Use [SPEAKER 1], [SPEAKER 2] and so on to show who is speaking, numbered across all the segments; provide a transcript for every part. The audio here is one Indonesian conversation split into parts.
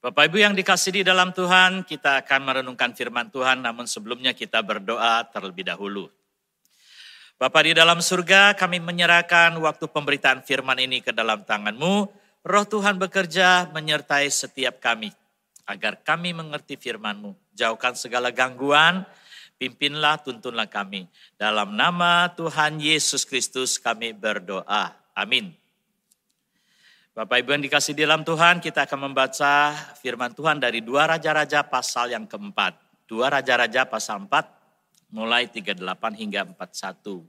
[SPEAKER 1] Bapak Ibu yang dikasih di dalam Tuhan, kita akan merenungkan firman Tuhan, namun sebelumnya kita berdoa terlebih dahulu. Bapak di dalam surga, kami menyerahkan waktu pemberitaan firman ini ke dalam tanganmu. Roh Tuhan bekerja menyertai setiap kami, agar kami mengerti firman-Mu. Jauhkan segala gangguan, pimpinlah, tuntunlah kami. Dalam nama Tuhan Yesus Kristus kami berdoa. Amin. Bapak Ibu yang dikasih di dalam Tuhan, kita akan membaca firman Tuhan dari dua Raja-Raja pasal yang keempat. Dua Raja-Raja pasal 4, mulai 38 hingga 41.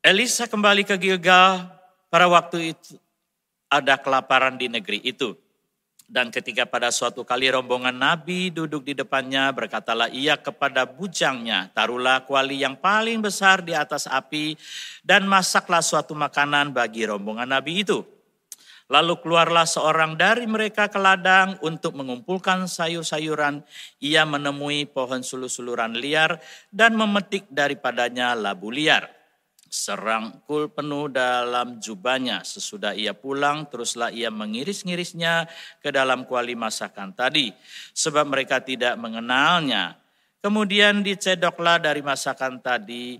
[SPEAKER 1] Elisa kembali ke Gilgal, pada waktu itu ada kelaparan di negeri itu. Dan ketika pada suatu kali rombongan nabi duduk di depannya, berkatalah ia kepada bujangnya, taruhlah kuali yang paling besar di atas api dan masaklah suatu makanan bagi rombongan nabi itu. Lalu keluarlah seorang dari mereka ke ladang untuk mengumpulkan sayur-sayuran. Ia menemui pohon sulu-suluran liar dan memetik daripadanya labu liar serangkul penuh dalam jubahnya. Sesudah ia pulang, teruslah ia mengiris-ngirisnya ke dalam kuali masakan tadi. Sebab mereka tidak mengenalnya. Kemudian dicedoklah dari masakan tadi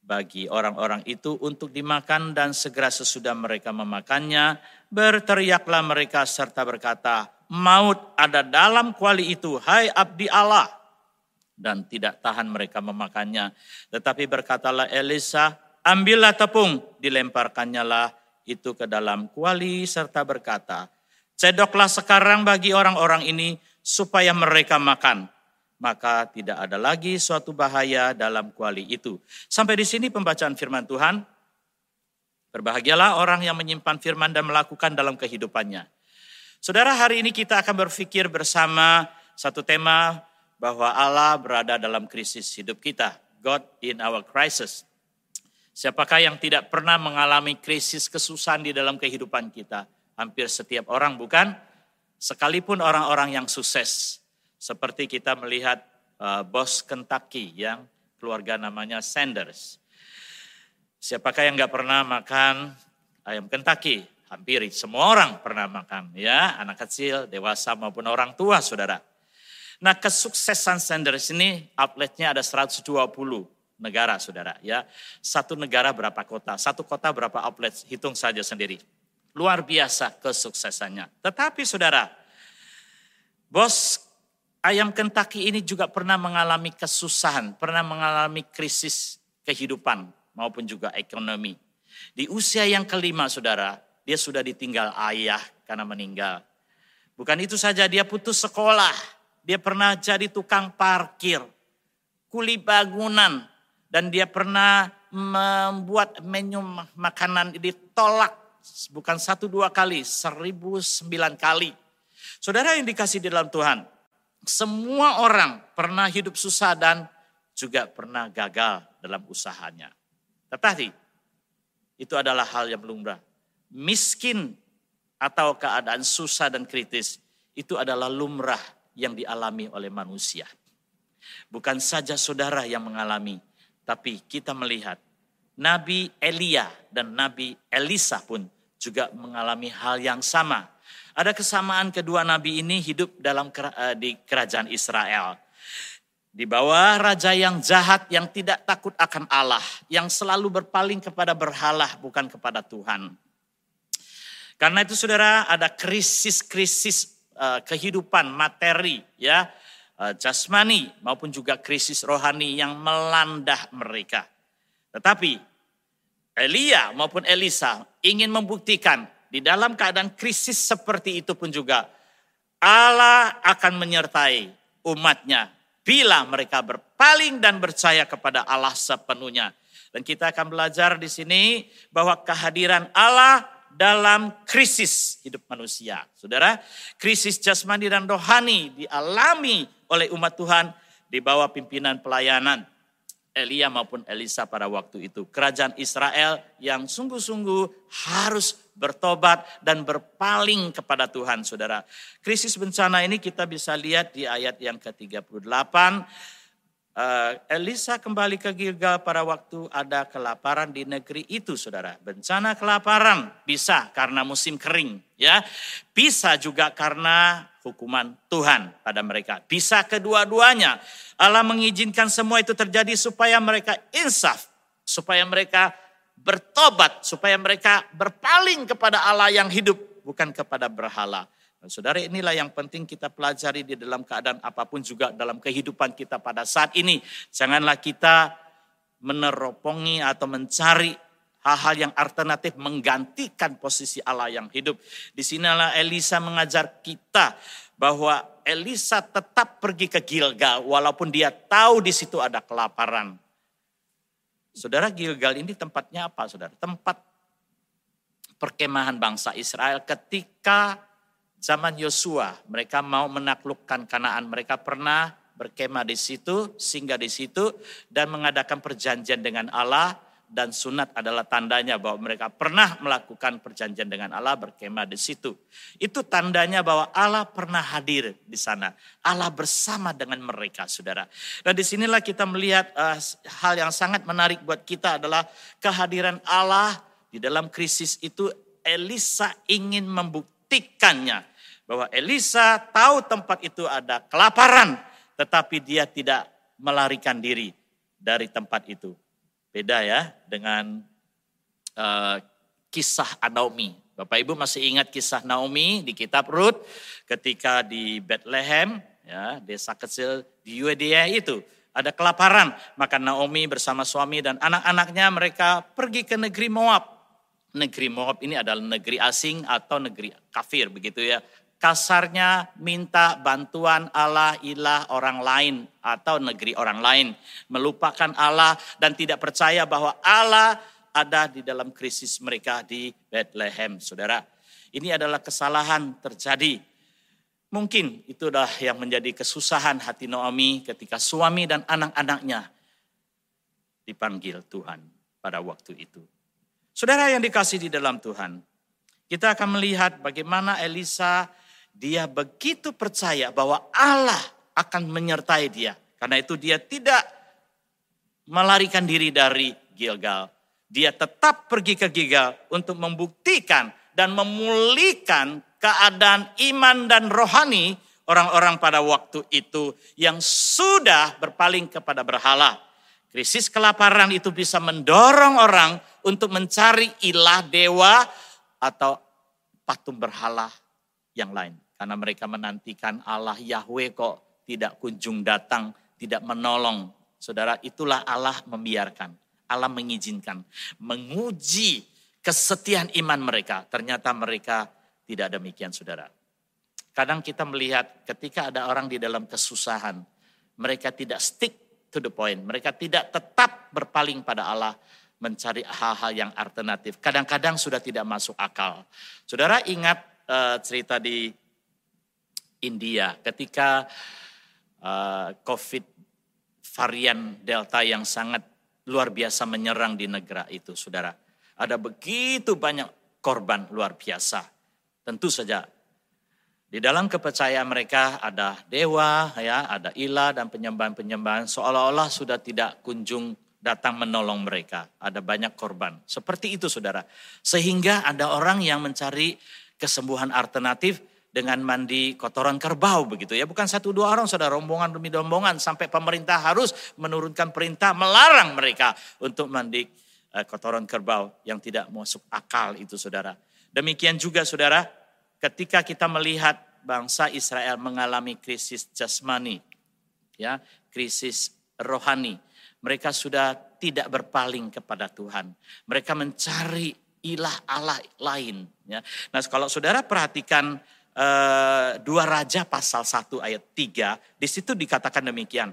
[SPEAKER 1] bagi orang-orang itu untuk dimakan dan segera sesudah mereka memakannya, berteriaklah mereka serta berkata, maut ada dalam kuali itu, hai abdi Allah. Dan tidak tahan mereka memakannya. Tetapi berkatalah Elisa, ambillah tepung, dilemparkannya lah itu ke dalam kuali serta berkata, cedoklah sekarang bagi orang-orang ini supaya mereka makan. Maka tidak ada lagi suatu bahaya dalam kuali itu. Sampai di sini pembacaan firman Tuhan. Berbahagialah orang yang menyimpan firman dan melakukan dalam kehidupannya. Saudara, hari ini kita akan berpikir bersama satu tema bahwa Allah berada dalam krisis hidup kita. God in our crisis. Siapakah yang tidak pernah mengalami krisis kesusahan di dalam kehidupan kita? Hampir setiap orang bukan? Sekalipun orang-orang yang sukses. Seperti kita melihat uh, bos Kentucky yang keluarga namanya Sanders. Siapakah yang nggak pernah makan ayam Kentucky? Hampir semua orang pernah makan ya, anak kecil, dewasa maupun orang tua saudara. Nah kesuksesan Sanders ini outletnya ada 120 negara saudara ya. Satu negara berapa kota, satu kota berapa outlet, hitung saja sendiri. Luar biasa kesuksesannya. Tetapi saudara, bos ayam Kentucky ini juga pernah mengalami kesusahan, pernah mengalami krisis kehidupan maupun juga ekonomi. Di usia yang kelima saudara, dia sudah ditinggal ayah karena meninggal. Bukan itu saja, dia putus sekolah. Dia pernah jadi tukang parkir, kuli bangunan, dan dia pernah membuat menu makanan ditolak bukan satu dua kali, seribu sembilan kali. Saudara yang dikasih di dalam Tuhan, semua orang pernah hidup susah dan juga pernah gagal dalam usahanya. Tetapi itu adalah hal yang lumrah. Miskin atau keadaan susah dan kritis itu adalah lumrah yang dialami oleh manusia. Bukan saja saudara yang mengalami, tapi kita melihat Nabi Elia dan Nabi Elisa pun juga mengalami hal yang sama. Ada kesamaan kedua nabi ini hidup dalam eh, di kerajaan Israel. Di bawah raja yang jahat yang tidak takut akan Allah, yang selalu berpaling kepada berhala bukan kepada Tuhan. Karena itu Saudara ada krisis-krisis uh, kehidupan materi ya Eh, jasmani maupun juga krisis rohani yang melanda mereka. Tetapi Elia maupun Elisa ingin membuktikan di dalam keadaan krisis seperti itu pun juga Allah akan menyertai umatnya bila mereka berpaling dan percaya kepada Allah sepenuhnya. Dan kita akan belajar di sini bahwa kehadiran Allah dalam krisis hidup manusia. Saudara, krisis jasmani dan rohani dialami oleh umat Tuhan di bawah pimpinan pelayanan Elia maupun Elisa pada waktu itu. Kerajaan Israel yang sungguh-sungguh harus bertobat dan berpaling kepada Tuhan, saudara. Krisis bencana ini kita bisa lihat di ayat yang ke-38. Uh, Elisa kembali ke Gilgal pada waktu ada kelaparan di negeri itu, saudara. Bencana kelaparan bisa karena musim kering, ya. Bisa juga karena hukuman Tuhan pada mereka. Bisa kedua-duanya. Allah mengizinkan semua itu terjadi supaya mereka insaf, supaya mereka bertobat, supaya mereka berpaling kepada Allah yang hidup, bukan kepada berhala. Dan saudara inilah yang penting kita pelajari di dalam keadaan apa pun juga dalam kehidupan kita pada saat ini. Janganlah kita meneropongi atau mencari hal-hal yang alternatif menggantikan posisi Allah yang hidup. Di sinilah Elisa mengajar kita bahwa Elisa tetap pergi ke Gilgal walaupun dia tahu di situ ada kelaparan. Saudara Gilgal ini tempatnya apa saudara? Tempat perkemahan bangsa Israel ketika zaman Yosua, mereka mau menaklukkan Kanaan. Mereka pernah berkemah di situ, singgah di situ, dan mengadakan perjanjian dengan Allah. Dan sunat adalah tandanya bahwa mereka pernah melakukan perjanjian dengan Allah berkemah di situ. Itu tandanya bahwa Allah pernah hadir di sana. Allah bersama dengan mereka, saudara. Dan di sinilah kita melihat uh, hal yang sangat menarik buat kita adalah kehadiran Allah di dalam krisis itu. Elisa ingin membuktikannya bahwa Elisa tahu tempat itu ada kelaparan, tetapi dia tidak melarikan diri dari tempat itu. Beda ya dengan uh, kisah Naomi. Bapak Ibu masih ingat kisah Naomi di kitab Rut ketika di Bethlehem, ya, desa kecil di Yudea itu ada kelaparan. Maka Naomi bersama suami dan anak-anaknya mereka pergi ke negeri Moab. Negeri Moab ini adalah negeri asing atau negeri kafir begitu ya kasarnya minta bantuan Allah ilah orang lain atau negeri orang lain. Melupakan Allah dan tidak percaya bahwa Allah ada di dalam krisis mereka di Bethlehem. Saudara, ini adalah kesalahan terjadi. Mungkin itu adalah yang menjadi kesusahan hati Naomi ketika suami dan anak-anaknya dipanggil Tuhan pada waktu itu. Saudara yang dikasih di dalam Tuhan, kita akan melihat bagaimana Elisa dia begitu percaya bahwa Allah akan menyertai dia. Karena itu dia tidak melarikan diri dari Gilgal. Dia tetap pergi ke Gilgal untuk membuktikan dan memulihkan keadaan iman dan rohani orang-orang pada waktu itu yang sudah berpaling kepada berhala. Krisis kelaparan itu bisa mendorong orang untuk mencari ilah dewa atau patung berhala yang lain. Karena mereka menantikan Allah Yahweh kok tidak kunjung datang, tidak menolong. Saudara, itulah Allah membiarkan. Allah mengizinkan. Menguji kesetiaan iman mereka. Ternyata mereka tidak demikian saudara. Kadang kita melihat ketika ada orang di dalam kesusahan. Mereka tidak stick to the point. Mereka tidak tetap berpaling pada Allah mencari hal-hal yang alternatif. Kadang-kadang sudah tidak masuk akal. Saudara ingat uh, cerita di India ketika uh, COVID varian Delta yang sangat luar biasa menyerang di negara itu, saudara. Ada begitu banyak korban luar biasa. Tentu saja di dalam kepercayaan mereka ada dewa, ya, ada ilah dan penyembahan-penyembahan seolah-olah sudah tidak kunjung datang menolong mereka. Ada banyak korban. Seperti itu saudara. Sehingga ada orang yang mencari kesembuhan alternatif dengan mandi kotoran kerbau begitu ya. Bukan satu dua orang saudara rombongan demi rombongan sampai pemerintah harus menurunkan perintah melarang mereka untuk mandi eh, kotoran kerbau yang tidak masuk akal itu saudara. Demikian juga saudara ketika kita melihat bangsa Israel mengalami krisis jasmani ya, krisis rohani. Mereka sudah tidak berpaling kepada Tuhan. Mereka mencari ilah Allah lain. Ya. Nah kalau saudara perhatikan uh, dua Raja pasal 1 ayat 3, di situ dikatakan demikian.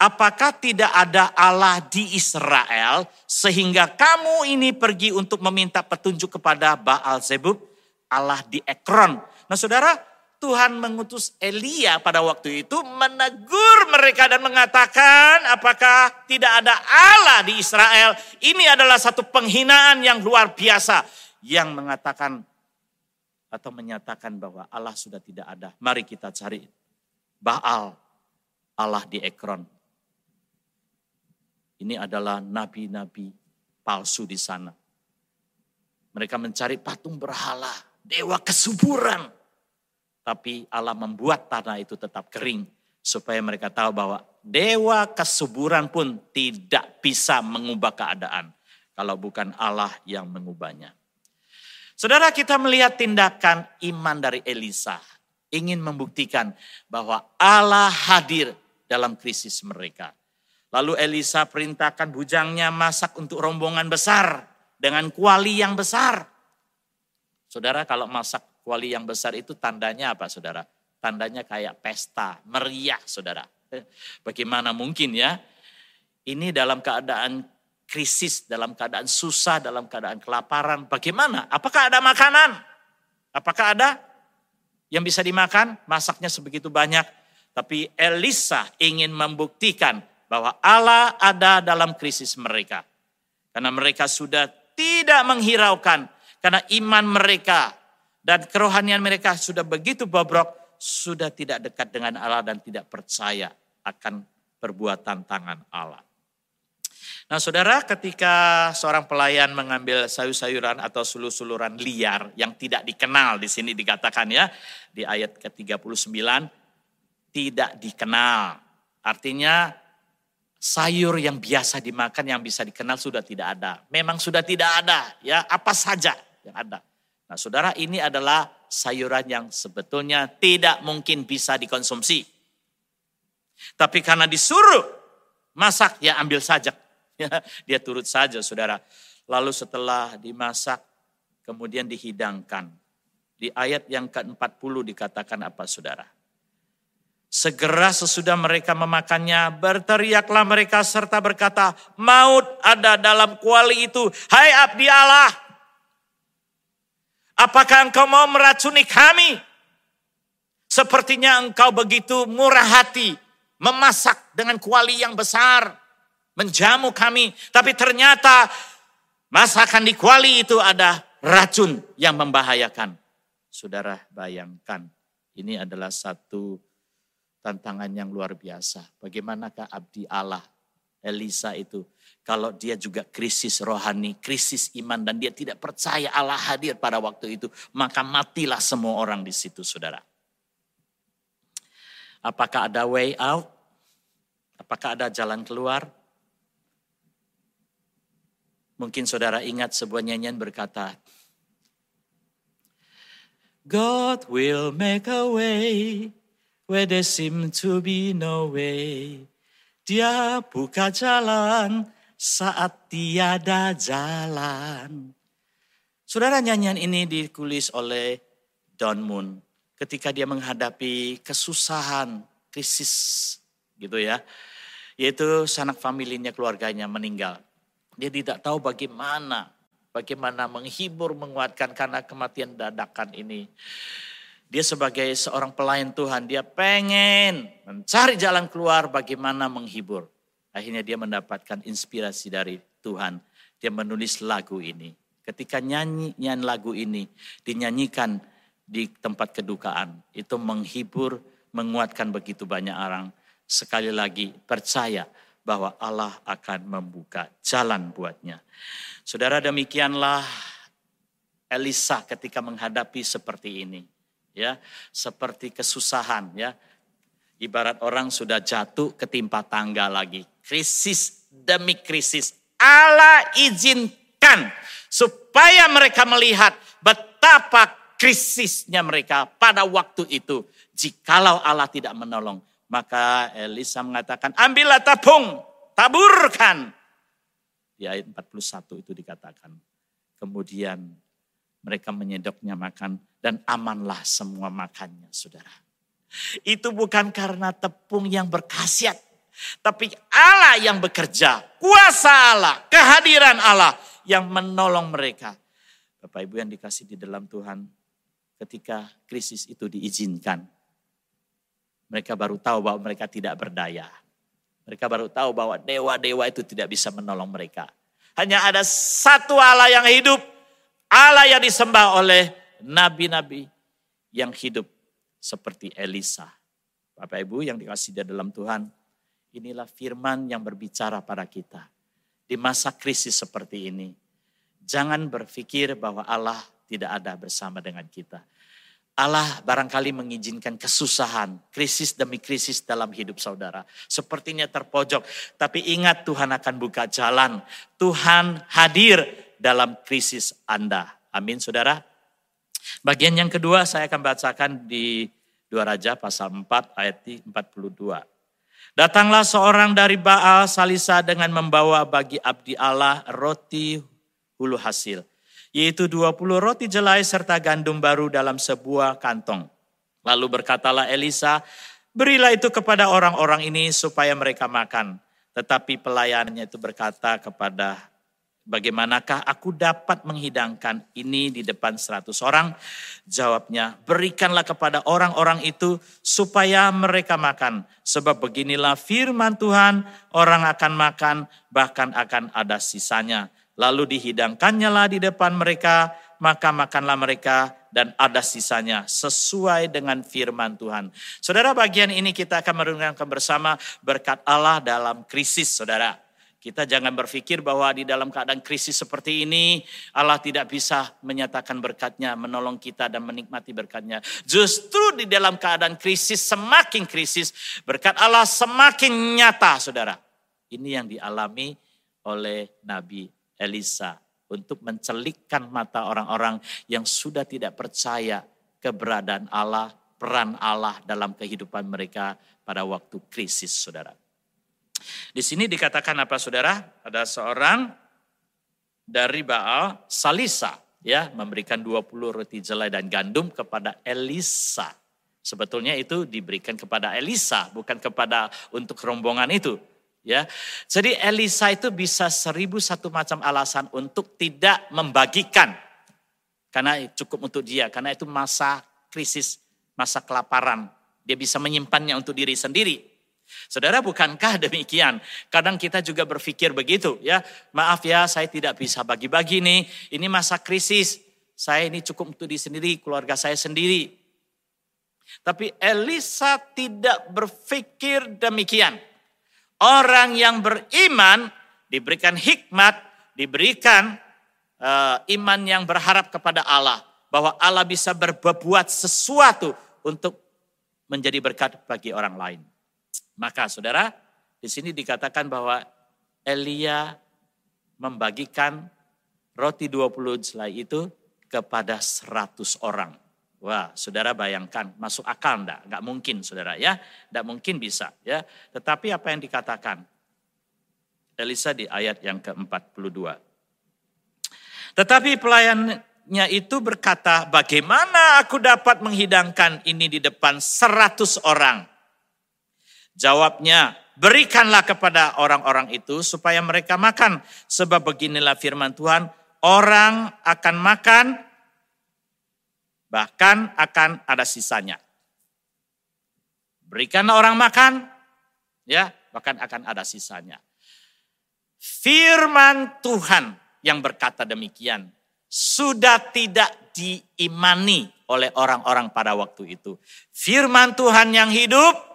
[SPEAKER 1] Apakah tidak ada Allah di Israel sehingga kamu ini pergi untuk meminta petunjuk kepada Baal Zebub, Allah di Ekron. Nah saudara, Tuhan mengutus Elia pada waktu itu menegur mereka dan mengatakan apakah tidak ada Allah di Israel. Ini adalah satu penghinaan yang luar biasa yang mengatakan atau menyatakan bahwa Allah sudah tidak ada. Mari kita cari Baal, Allah di Ekron. Ini adalah nabi-nabi palsu di sana. Mereka mencari patung berhala, dewa kesuburan. Tapi Allah membuat tanah itu tetap kering supaya mereka tahu bahwa dewa kesuburan pun tidak bisa mengubah keadaan kalau bukan Allah yang mengubahnya. Saudara kita melihat tindakan iman dari Elisa ingin membuktikan bahwa Allah hadir dalam krisis mereka. Lalu Elisa perintahkan bujangnya masak untuk rombongan besar dengan kuali yang besar. Saudara kalau masak kuali yang besar itu tandanya apa saudara? Tandanya kayak pesta, meriah saudara. Bagaimana mungkin ya? Ini dalam keadaan krisis, dalam keadaan susah, dalam keadaan kelaparan. Bagaimana? Apakah ada makanan? Apakah ada yang bisa dimakan? Masaknya sebegitu banyak. Tapi Elisa ingin membuktikan bahwa Allah ada dalam krisis mereka. Karena mereka sudah tidak menghiraukan. Karena iman mereka dan kerohanian mereka sudah begitu bobrok. Sudah tidak dekat dengan Allah dan tidak percaya akan perbuatan tangan Allah. Nah saudara ketika seorang pelayan mengambil sayur-sayuran atau sulu-suluran liar yang tidak dikenal di sini dikatakan ya di ayat ke-39 tidak dikenal. Artinya sayur yang biasa dimakan yang bisa dikenal sudah tidak ada. Memang sudah tidak ada, ya apa saja yang ada. Nah saudara ini adalah sayuran yang sebetulnya tidak mungkin bisa dikonsumsi. Tapi karena disuruh masak, ya ambil saja. Ya, dia turut saja saudara. Lalu setelah dimasak, kemudian dihidangkan. Di ayat yang ke-40 dikatakan apa saudara? Segera sesudah mereka memakannya, berteriaklah mereka serta berkata, maut ada dalam kuali itu. Hai abdi Allah, apakah engkau mau meracuni kami? Sepertinya engkau begitu murah hati, memasak dengan kuali yang besar, menjamu kami. Tapi ternyata masakan di kuali itu ada racun yang membahayakan. Saudara bayangkan, ini adalah satu tantangan yang luar biasa. Bagaimanakah abdi Allah Elisa itu kalau dia juga krisis rohani, krisis iman dan dia tidak percaya Allah hadir pada waktu itu, maka matilah semua orang di situ Saudara. Apakah ada way out? Apakah ada jalan keluar? Mungkin saudara ingat sebuah nyanyian berkata, God will make a way where there seem to be no way. Dia buka jalan saat tiada jalan. Saudara nyanyian ini ditulis oleh Don Moon ketika dia menghadapi kesusahan, krisis gitu ya. Yaitu sanak familinya, keluarganya meninggal. Dia tidak tahu bagaimana, bagaimana menghibur, menguatkan karena kematian dadakan ini. Dia sebagai seorang pelayan Tuhan, dia pengen mencari jalan keluar bagaimana menghibur. Akhirnya dia mendapatkan inspirasi dari Tuhan. Dia menulis lagu ini. Ketika nyanyian lagu ini dinyanyikan di tempat kedukaan, itu menghibur, menguatkan begitu banyak orang. Sekali lagi percaya bahwa Allah akan membuka jalan buatnya. Saudara demikianlah Elisa ketika menghadapi seperti ini ya. Seperti kesusahan ya. Ibarat orang sudah jatuh ketimpa tangga lagi. Krisis demi krisis. Allah izinkan supaya mereka melihat betapa krisisnya mereka pada waktu itu. Jikalau Allah tidak menolong maka Elisa mengatakan ambillah tabung taburkan di ayat 41 itu dikatakan kemudian mereka menyedoknya makan dan amanlah semua makannya saudara. Itu bukan karena tepung yang berkhasiat. Tapi Allah yang bekerja, kuasa Allah, kehadiran Allah yang menolong mereka. Bapak Ibu yang dikasih di dalam Tuhan, ketika krisis itu diizinkan, mereka baru tahu bahwa mereka tidak berdaya. Mereka baru tahu bahwa dewa-dewa itu tidak bisa menolong mereka. Hanya ada satu Allah yang hidup, Allah yang disembah oleh nabi-nabi yang hidup seperti Elisa. Bapak Ibu yang dikasih di dalam Tuhan, inilah firman yang berbicara pada kita. Di masa krisis seperti ini, jangan berpikir bahwa Allah tidak ada bersama dengan kita. Allah barangkali mengizinkan kesusahan, krisis demi krisis dalam hidup saudara. Sepertinya terpojok, tapi ingat Tuhan akan buka jalan. Tuhan hadir dalam krisis Anda. Amin saudara. Bagian yang kedua saya akan bacakan di Dua Raja pasal 4 ayat 42. Datanglah seorang dari Baal Salisa dengan membawa bagi abdi Allah roti hulu hasil. Yaitu 20 roti jelai serta gandum baru dalam sebuah kantong. Lalu berkatalah Elisa, berilah itu kepada orang-orang ini supaya mereka makan. Tetapi pelayannya itu berkata kepada Bagaimanakah aku dapat menghidangkan ini di depan seratus orang? Jawabnya, berikanlah kepada orang-orang itu supaya mereka makan. Sebab beginilah firman Tuhan, orang akan makan, bahkan akan ada sisanya. Lalu dihidangkannya lah di depan mereka, maka makanlah mereka dan ada sisanya sesuai dengan firman Tuhan. Saudara bagian ini kita akan merenungkan bersama berkat Allah dalam krisis saudara. Kita jangan berpikir bahwa di dalam keadaan krisis seperti ini Allah tidak bisa menyatakan berkatnya, menolong kita dan menikmati berkatnya. Justru di dalam keadaan krisis, semakin krisis, berkat Allah semakin nyata saudara. Ini yang dialami oleh Nabi Elisa untuk mencelikkan mata orang-orang yang sudah tidak percaya keberadaan Allah, peran Allah dalam kehidupan mereka pada waktu krisis saudara. Di sini dikatakan apa saudara? Ada seorang dari Baal Salisa ya memberikan 20 roti jelai dan gandum kepada Elisa. Sebetulnya itu diberikan kepada Elisa bukan kepada untuk rombongan itu. Ya, jadi Elisa itu bisa seribu satu macam alasan untuk tidak membagikan karena cukup untuk dia, karena itu masa krisis, masa kelaparan. Dia bisa menyimpannya untuk diri sendiri. Saudara, bukankah demikian? Kadang kita juga berpikir begitu ya. Maaf ya, saya tidak bisa bagi-bagi nih. Ini masa krisis. Saya ini cukup untuk diri sendiri, keluarga saya sendiri. Tapi Elisa tidak berpikir demikian. Orang yang beriman diberikan hikmat, diberikan uh, iman yang berharap kepada Allah. Bahwa Allah bisa berbuat sesuatu untuk menjadi berkat bagi orang lain. Maka saudara, di sini dikatakan bahwa Elia membagikan roti 20 selai itu kepada 100 orang. Wah, saudara bayangkan, masuk akal enggak? Enggak mungkin saudara ya, enggak mungkin bisa ya. Tetapi apa yang dikatakan? Elisa di ayat yang ke-42. Tetapi pelayannya itu berkata, bagaimana aku dapat menghidangkan ini di depan seratus orang? Jawabnya, berikanlah kepada orang-orang itu supaya mereka makan. Sebab beginilah firman Tuhan, orang akan makan, bahkan akan ada sisanya. Berikanlah orang makan, ya, bahkan akan ada sisanya. Firman Tuhan yang berkata demikian sudah tidak diimani oleh orang-orang pada waktu itu. Firman Tuhan yang hidup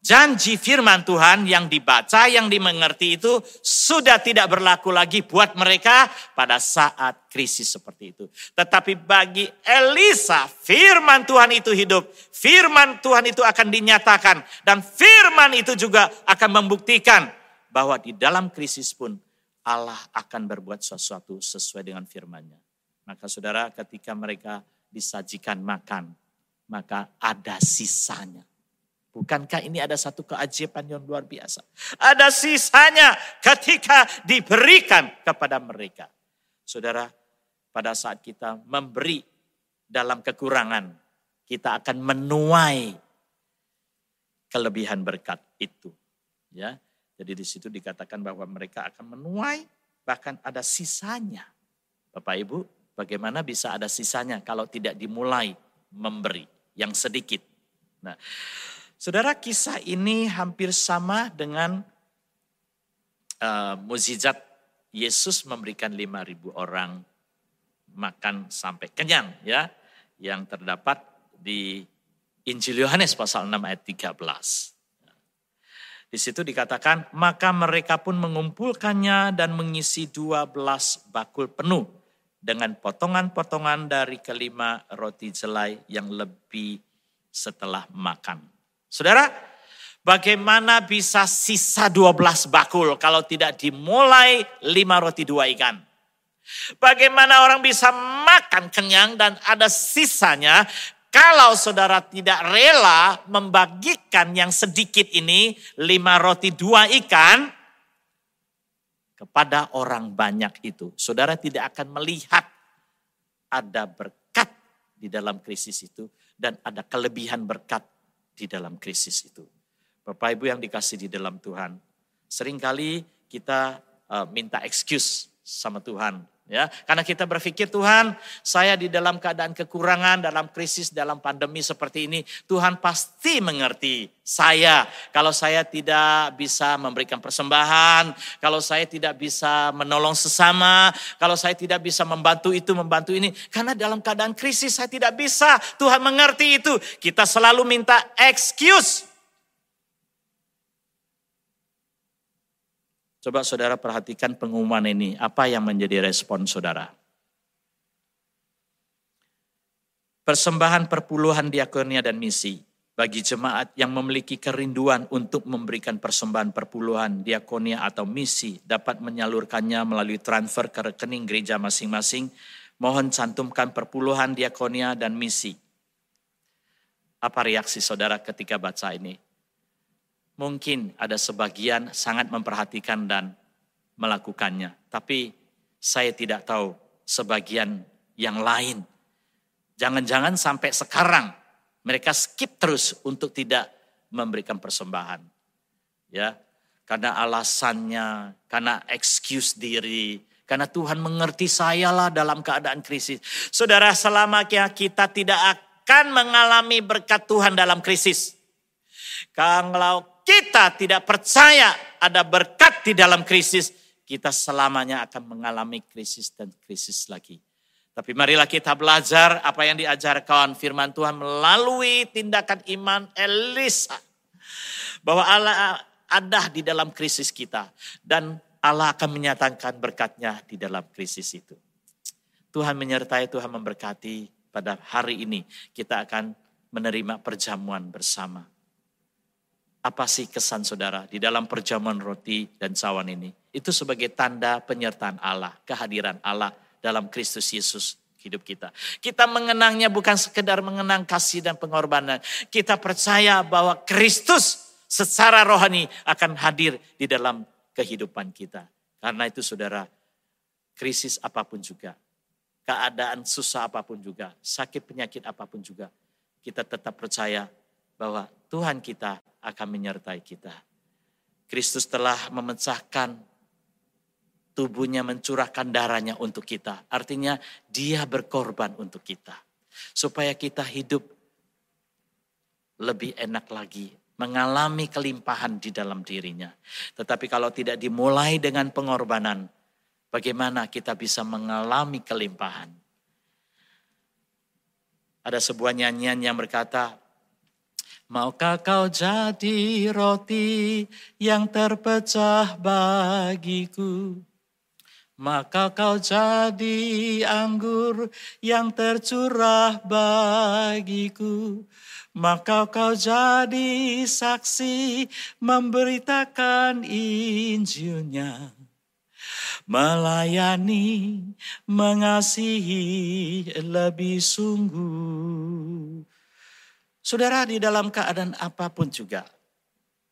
[SPEAKER 1] Janji firman Tuhan yang dibaca, yang dimengerti itu sudah tidak berlaku lagi buat mereka pada saat krisis seperti itu. Tetapi bagi Elisa, firman Tuhan itu hidup. Firman Tuhan itu akan dinyatakan. Dan firman itu juga akan membuktikan bahwa di dalam krisis pun Allah akan berbuat sesuatu sesuai dengan firmannya. Maka saudara ketika mereka disajikan makan, maka ada sisanya Bukankah ini ada satu keajaiban yang luar biasa? Ada sisanya ketika diberikan kepada mereka. Saudara, pada saat kita memberi dalam kekurangan, kita akan menuai kelebihan berkat itu. Ya, jadi di situ dikatakan bahwa mereka akan menuai, bahkan ada sisanya. Bapak Ibu, bagaimana bisa ada sisanya kalau tidak dimulai memberi yang sedikit? Nah, Saudara kisah ini hampir sama dengan uh, mukjizat Yesus memberikan 5000 orang makan sampai kenyang ya yang terdapat di Injil Yohanes pasal 6 ayat 13. Di situ dikatakan, maka mereka pun mengumpulkannya dan mengisi 12 bakul penuh dengan potongan-potongan dari kelima roti jelai yang lebih setelah makan. Saudara, bagaimana bisa sisa 12 bakul kalau tidak dimulai 5 roti dua ikan? Bagaimana orang bisa makan kenyang dan ada sisanya kalau saudara tidak rela membagikan yang sedikit ini, lima roti dua ikan, kepada orang banyak itu, saudara tidak akan melihat ada berkat di dalam krisis itu dan ada kelebihan berkat di dalam krisis itu. Bapak Ibu yang dikasih di dalam Tuhan, sering kali kita uh, minta excuse sama Tuhan ya karena kita berpikir Tuhan saya di dalam keadaan kekurangan dalam krisis dalam pandemi seperti ini Tuhan pasti mengerti saya. Kalau saya tidak bisa memberikan persembahan kalau saya tidak bisa menolong sesama kalau saya tidak bisa membantu itu membantu ini karena dalam keadaan krisis saya tidak bisa. Tuhan mengerti itu. Kita selalu minta excuse Coba saudara perhatikan pengumuman ini, apa yang menjadi respon saudara? Persembahan perpuluhan diakonia dan misi bagi jemaat yang memiliki kerinduan untuk memberikan persembahan perpuluhan diakonia atau misi dapat menyalurkannya melalui transfer ke rekening gereja masing-masing. Mohon cantumkan perpuluhan diakonia dan misi. Apa reaksi saudara ketika baca ini? Mungkin ada sebagian sangat memperhatikan dan melakukannya. Tapi saya tidak tahu sebagian yang lain. Jangan-jangan sampai sekarang mereka skip terus untuk tidak memberikan persembahan. Ya, karena alasannya, karena excuse diri, karena Tuhan mengerti saya lah dalam keadaan krisis. Saudara, selama kita tidak akan mengalami berkat Tuhan dalam krisis. Kalau kita tidak percaya ada berkat di dalam krisis, kita selamanya akan mengalami krisis dan krisis lagi. Tapi marilah kita belajar apa yang diajarkan firman Tuhan melalui tindakan iman Elisa. Bahwa Allah ada di dalam krisis kita. Dan Allah akan menyatakan berkatnya di dalam krisis itu. Tuhan menyertai, Tuhan memberkati pada hari ini. Kita akan menerima perjamuan bersama. Apa sih kesan saudara di dalam perjamuan roti dan cawan ini? Itu sebagai tanda penyertaan Allah, kehadiran Allah dalam Kristus Yesus hidup kita. Kita mengenangnya bukan sekedar mengenang kasih dan pengorbanan. Kita percaya bahwa Kristus secara rohani akan hadir di dalam kehidupan kita. Karena itu saudara, krisis apa pun juga, keadaan susah apa pun juga, sakit penyakit apa pun juga, kita tetap percaya bahwa Tuhan kita akan menyertai kita. Kristus telah memecahkan tubuhnya mencurahkan darahnya untuk kita. Artinya dia berkorban untuk kita. Supaya kita hidup lebih enak lagi. Mengalami kelimpahan di dalam dirinya. Tetapi kalau tidak dimulai dengan pengorbanan. Bagaimana kita bisa mengalami kelimpahan. Ada sebuah nyanyian yang berkata, Maukah kau jadi roti yang terpecah bagiku? Maka kau jadi anggur yang tercurah bagiku. Maka kau jadi saksi memberitakan Injilnya. Melayani, mengasihi lebih sungguh Saudara di dalam keadaan apa pun juga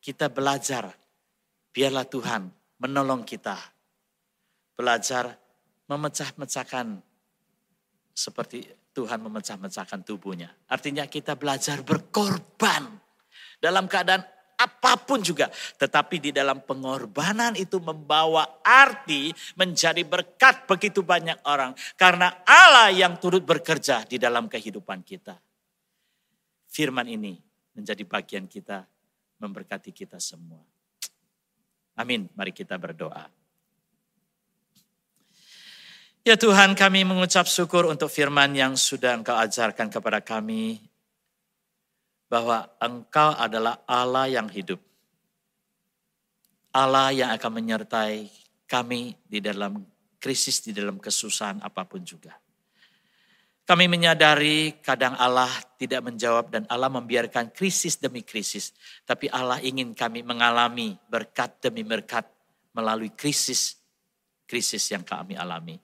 [SPEAKER 1] kita belajar biarlah Tuhan menolong kita. Belajar memecah-mecahkan seperti Tuhan memecah-mecahkan tubuhnya. Artinya kita belajar berkorban dalam keadaan apa pun juga. Tetapi di dalam pengorbanan itu membawa arti menjadi berkat begitu banyak orang. Karena Allah yang turut bekerja di dalam kehidupan kita firman ini menjadi bagian kita, memberkati kita semua. Amin. Mari kita berdoa. Ya Tuhan kami mengucap syukur untuk firman yang sudah Engkau ajarkan kepada kami. Bahwa Engkau adalah Allah yang hidup. Allah yang akan menyertai kami di dalam krisis, di dalam kesusahan apa pun juga. Kami menyadari kadang Allah tidak menjawab dan Allah membiarkan krisis demi krisis. Tapi Allah ingin kami mengalami berkat demi berkat melalui krisis krisis yang kami alami.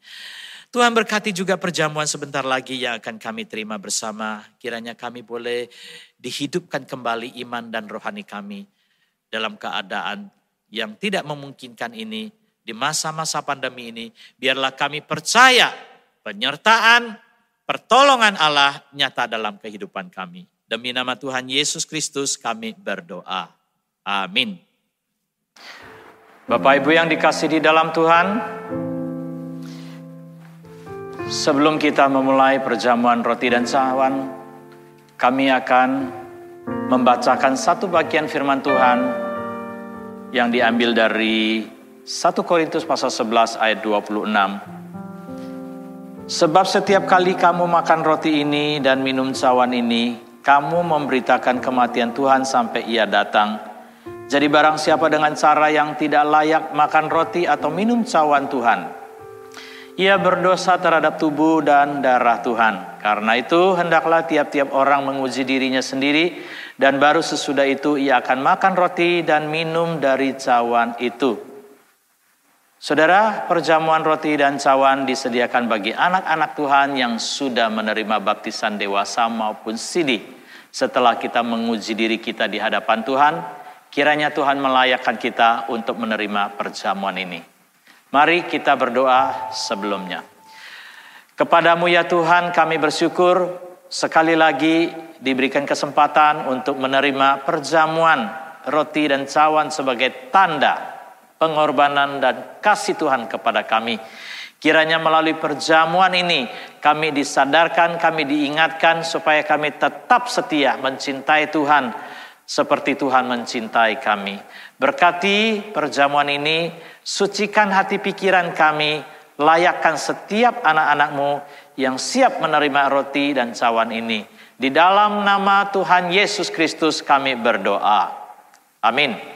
[SPEAKER 1] Tuhan berkati juga perjamuan sebentar lagi yang akan kami terima bersama. Kiranya kami boleh dihidupkan kembali iman dan rohani kami dalam keadaan yang tidak memungkinkan ini di masa-masa pandemi ini. Biarlah kami percaya penyertaan pertolongan Allah nyata dalam kehidupan kami. Demi nama Tuhan Yesus Kristus kami berdoa. Amin. Bapak Ibu yang dikasih di dalam Tuhan, sebelum kita memulai perjamuan roti dan cawan, kami akan membacakan satu bagian firman Tuhan yang diambil dari 1 Korintus pasal 11 ayat 26. Sebab setiap kali kamu makan roti ini dan minum cawan ini, kamu memberitakan kematian Tuhan sampai ia datang. Jadi barang siapa dengan cara yang tidak layak makan roti atau minum cawan Tuhan, ia berdosa terhadap tubuh dan darah Tuhan. Karena itu hendaklah tiap-tiap orang menguji dirinya sendiri dan baru sesudah itu ia akan makan roti dan minum dari cawan itu. Saudara, perjamuan roti dan cawan disediakan bagi anak-anak Tuhan yang sudah menerima baptisan dewasa maupun sidi. Setelah kita menguji diri kita di hadapan Tuhan, kiranya Tuhan melayakkan kita untuk menerima perjamuan ini. Mari kita berdoa sebelumnya. Kepadamu ya Tuhan kami bersyukur sekali lagi diberikan kesempatan untuk menerima perjamuan roti dan cawan sebagai tanda pengorbanan dan kasih Tuhan kepada kami. Kiranya melalui perjamuan ini kami disadarkan, kami diingatkan supaya kami tetap setia mencintai Tuhan seperti Tuhan mencintai kami. Berkati perjamuan ini, sucikan hati pikiran kami, layakkan setiap anak-anakmu yang siap menerima roti dan cawan ini. Di dalam nama Tuhan Yesus Kristus kami berdoa. Amin.